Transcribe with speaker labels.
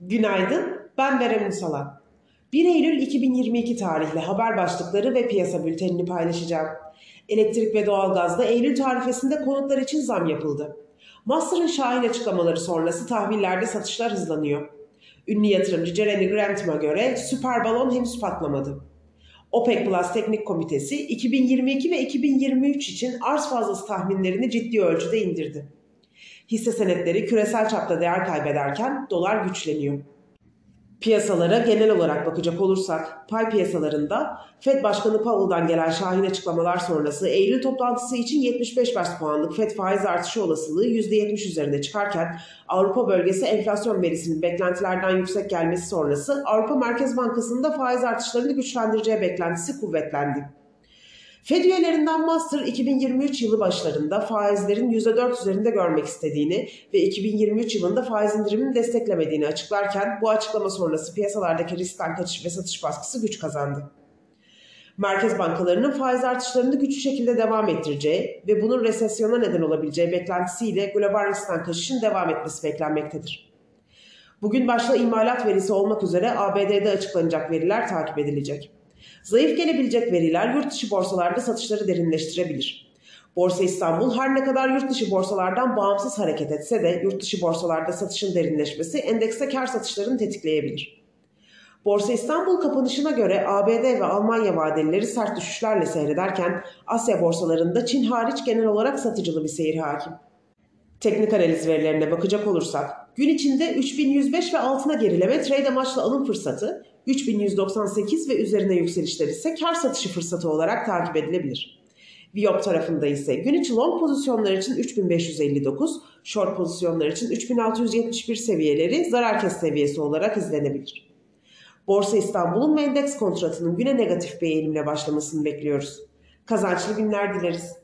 Speaker 1: Günaydın, ben Berem Ünsalan. 1 Eylül 2022 tarihli haber başlıkları ve piyasa bültenini paylaşacağım. Elektrik ve doğalgazda Eylül tarifesinde konutlar için zam yapıldı. Master'ın şahin açıklamaları sonrası tahvillerde satışlar hızlanıyor. Ünlü yatırımcı Jeremy Grantham'a göre süper balon henüz patlamadı. OPEC Plus Teknik Komitesi 2022 ve 2023 için arz fazlası tahminlerini ciddi ölçüde indirdi. Hisse senetleri küresel çapta değer kaybederken dolar güçleniyor. Piyasalara genel olarak bakacak olursak pay piyasalarında Fed Başkanı Powell'dan gelen şahin açıklamalar sonrası Eylül toplantısı için 75 bas puanlık Fed faiz artışı olasılığı %70 üzerinde çıkarken Avrupa bölgesi enflasyon verisinin beklentilerden yüksek gelmesi sonrası Avrupa Merkez Bankası'nda faiz artışlarını güçlendireceği beklentisi kuvvetlendi. Fed üyelerinden Master 2023 yılı başlarında faizlerin %4 üzerinde görmek istediğini ve 2023 yılında faiz indirimini desteklemediğini açıklarken bu açıklama sonrası piyasalardaki riskten kaçış ve satış baskısı güç kazandı. Merkez bankalarının faiz artışlarını güçlü şekilde devam ettireceği ve bunun resesyona neden olabileceği beklentisiyle global riskten kaçışın devam etmesi beklenmektedir. Bugün başta imalat verisi olmak üzere ABD'de açıklanacak veriler takip edilecek. Zayıf gelebilecek veriler yurt dışı borsalarda satışları derinleştirebilir. Borsa İstanbul her ne kadar yurt dışı borsalardan bağımsız hareket etse de yurt dışı borsalarda satışın derinleşmesi endekste kar satışlarını tetikleyebilir. Borsa İstanbul kapanışına göre ABD ve Almanya vadelileri sert düşüşlerle seyrederken Asya borsalarında Çin hariç genel olarak satıcılı bir seyir hakim. Teknik analiz verilerine bakacak olursak gün içinde 3105 ve altına gerileme trade amaçlı alım fırsatı, 3198 ve üzerine yükselişler ise kar satışı fırsatı olarak takip edilebilir. Viyop tarafında ise gün içi long pozisyonlar için 3559, short pozisyonlar için 3671 seviyeleri zarar kes seviyesi olarak izlenebilir. Borsa İstanbul'un endeks kontratının güne negatif bir eğilimle başlamasını bekliyoruz. Kazançlı günler dileriz.